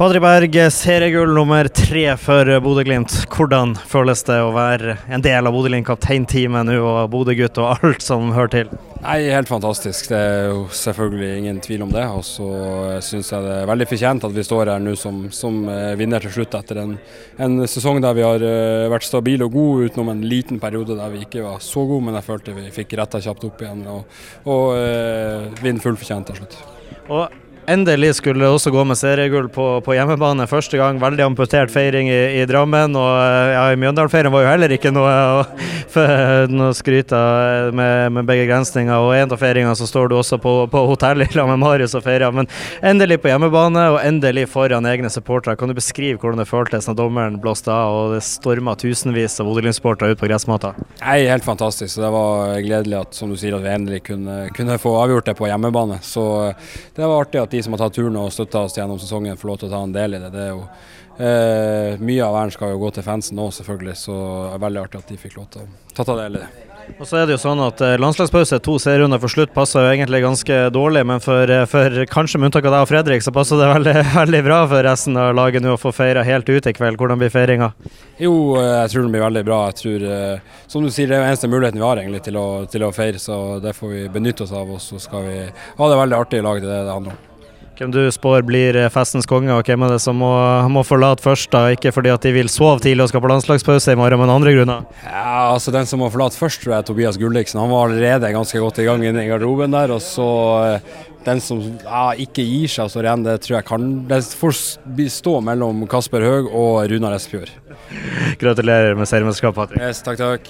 Padri Berg, seriegull nummer tre for Bodø-Glimt. Hvordan føles det å være en del av Bodø-Glimt kapteinteamet nå, og Bodø-gutt og alt som hører til? Nei, Helt fantastisk. Det er jo selvfølgelig ingen tvil om det. Og så syns jeg det er veldig fortjent at vi står her nå som, som eh, vinner til slutt, etter en, en, sesong der vi har eh, vært stabile og gode, utenom en liten periode der vi ikke var så gode. Men jeg følte vi fikk retta kjapt opp igjen og, og uh, vinner fullt fortjent til slutt. Og Endelig skulle også gå med seriegull på, på, hjemmebane. Første gang veldig amputert feiring i, i Drammen. Og ja, Mjøndalen-feiringen var jo heller ikke noe å, skryte av med, med, begge grensninger. Og en av feiringene så står du også på, på hotellet sammen med Marius og feirer. Men endelig på hjemmebane, og endelig foran egne supportere. Kan du beskrive hvordan det føltes når dommeren blåste av og det storma tusenvis av Bodø-Glimt-supportere ut på gressmata? Nei, Helt fantastisk. Det var gledelig at som du sier, at vi endelig kunne, kunne få avgjort det på hjemmebane. Så det var artig at de som har tatt turen og støtta oss gjennom sesongen, får lov til å ta en del i det. det er jo eh, Mye av æren skal jo gå til fansen nå, selvfølgelig, så det er veldig artig at de fikk lov til å ta del i det. Og så er det jo sånn at eh, Landslagspause, to serierunder for slutt, passer jo egentlig ganske dårlig. Men for, eh, for kanskje med unntak av deg og Fredrik, så passer det veldig, veldig bra for resten av laget nå å få feira helt ut i kveld. Hvordan blir feiringa? Jo, eh, jeg tror den blir veldig bra. Jeg tror, som du sier, Det er den eneste muligheten vi har egentlig til å, til å feire, så det får vi benytte oss av. Og så skal vi ha det veldig artig i lag, det er det det handler om. Hvem du spår blir eh, festens konge, og hvem er det som må, må forlate først? da? Ikke fordi at de vil sove tidlig og skal på landslagspause i morgen, men andre grunner? Ja, altså Den som må forlate først, tror jeg er Tobias Gulliksen. Han var allerede ganske godt i gang inne i garderoben der. Og så eh, den som ja, ikke gir seg, så ren, det tror jeg kan Det får stå mellom Kasper Høeg og Runar Espejord. Gratulerer med seriemesterskapet, Patrick. Yes, takk, takk.